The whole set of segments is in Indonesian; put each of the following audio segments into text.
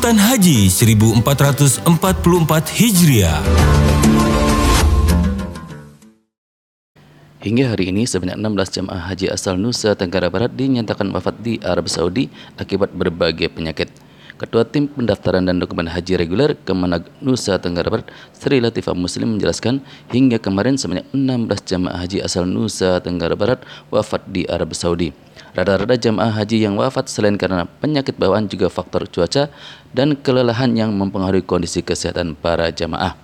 Liputan Haji 1444 Hijriah. Hingga hari ini sebanyak 16 jemaah haji asal Nusa Tenggara Barat dinyatakan wafat di Arab Saudi akibat berbagai penyakit. Ketua Tim Pendaftaran dan Dokumen Haji Reguler Kemenag Nusa Tenggara Barat, Sri Latifah Muslim menjelaskan hingga kemarin sebanyak 16 jemaah haji asal Nusa Tenggara Barat wafat di Arab Saudi. Rata-rata jemaah haji yang wafat selain karena penyakit bawaan juga faktor cuaca dan kelelahan yang mempengaruhi kondisi kesehatan para jemaah.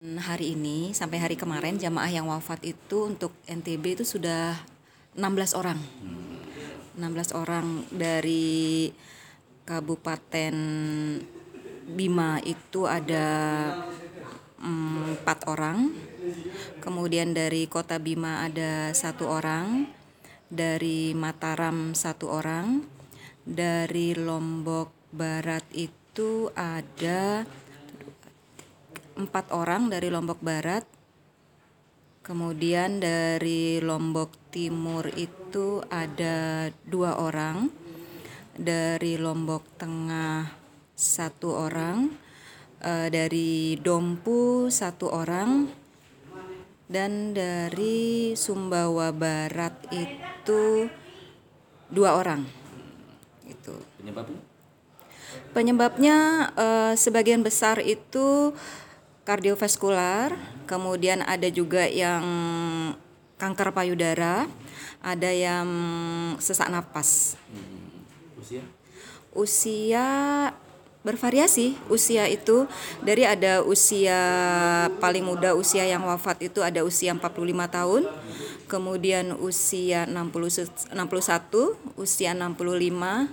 Hari ini sampai hari kemarin jamaah yang wafat itu untuk NTB itu sudah 16 orang. 16 orang dari Kabupaten Bima itu ada mm, empat orang. Kemudian dari Kota Bima ada satu orang. Dari Mataram satu orang. Dari Lombok Barat itu ada empat orang dari Lombok Barat. Kemudian dari Lombok Timur itu ada dua orang. Dari Lombok Tengah satu orang. E, dari Dompu satu orang. Dan dari Sumbawa Barat itu dua orang. Itu. Penyebabnya? Penyebabnya e, sebagian besar itu kardiovaskular, kemudian ada juga yang kanker payudara, ada yang sesak napas. Usia? Usia bervariasi, usia itu dari ada usia paling muda usia yang wafat itu ada usia 45 tahun, kemudian usia 60 61, usia 65.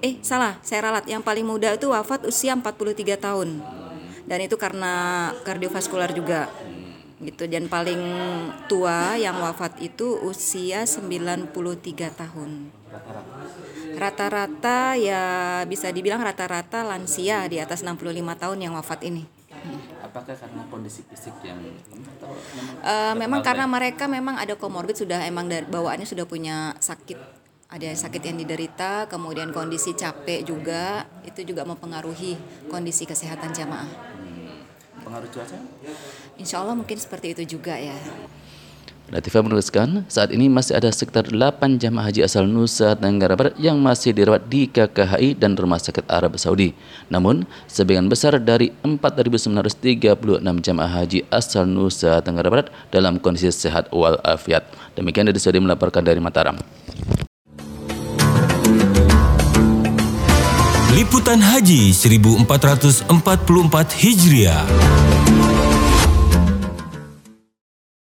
Eh, salah, saya ralat. Yang paling muda itu wafat usia 43 tahun dan itu karena kardiovaskular juga gitu dan paling tua yang wafat itu usia 93 tahun rata-rata ya bisa dibilang rata-rata lansia di atas 65 tahun yang wafat ini. Apakah karena kondisi fisik yang atau memang, uh, memang karena mereka memang ada komorbid sudah emang dari bawaannya sudah punya sakit. Ada sakit yang diderita kemudian kondisi capek juga itu juga mempengaruhi kondisi kesehatan jamaah. Pengaruh cuaca? Insya Allah mungkin seperti itu juga ya. Latifah menuliskan, saat ini masih ada sekitar 8 jamaah haji asal Nusa Tenggara Barat yang masih dirawat di KKHI dan Rumah Sakit Arab Saudi. Namun, sebagian besar dari 4.936 jamaah haji asal Nusa Tenggara Barat dalam kondisi sehat walafiat. Demikian dari Saudi melaporkan dari Mataram. Liputan Haji 1444 Hijriah.